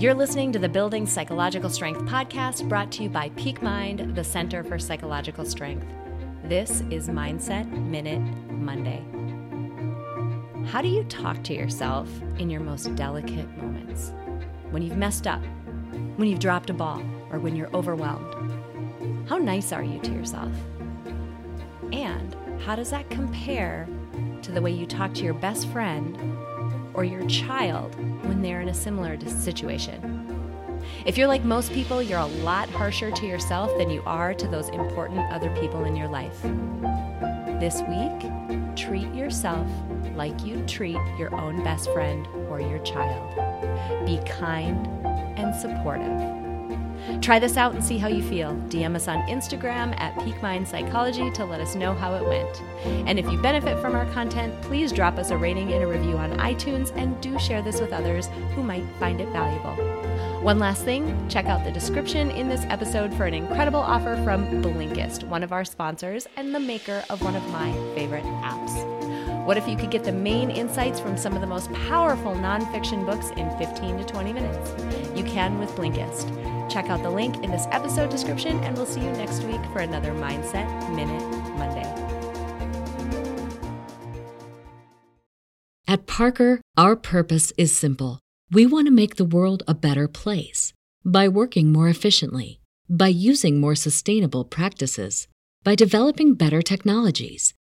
You're listening to the Building Psychological Strength podcast brought to you by Peak Mind, the Center for Psychological Strength. This is Mindset Minute Monday. How do you talk to yourself in your most delicate moments? When you've messed up, when you've dropped a ball, or when you're overwhelmed? How nice are you to yourself? And how does that compare to the way you talk to your best friend or your child when they're in a similar situation. If you're like most people, you're a lot harsher to yourself than you are to those important other people in your life. This week, treat yourself like you'd treat your own best friend or your child. Be kind and supportive. Try this out and see how you feel. DM us on Instagram at PeakMind Psychology to let us know how it went. And if you benefit from our content, please drop us a rating and a review on iTunes and do share this with others who might find it valuable. One last thing, check out the description in this episode for an incredible offer from Blinkist, one of our sponsors and the maker of one of my favorite apps. What if you could get the main insights from some of the most powerful nonfiction books in 15 to 20 minutes? You can with Blinkist. Check out the link in this episode description, and we'll see you next week for another Mindset Minute Monday. At Parker, our purpose is simple. We want to make the world a better place by working more efficiently, by using more sustainable practices, by developing better technologies.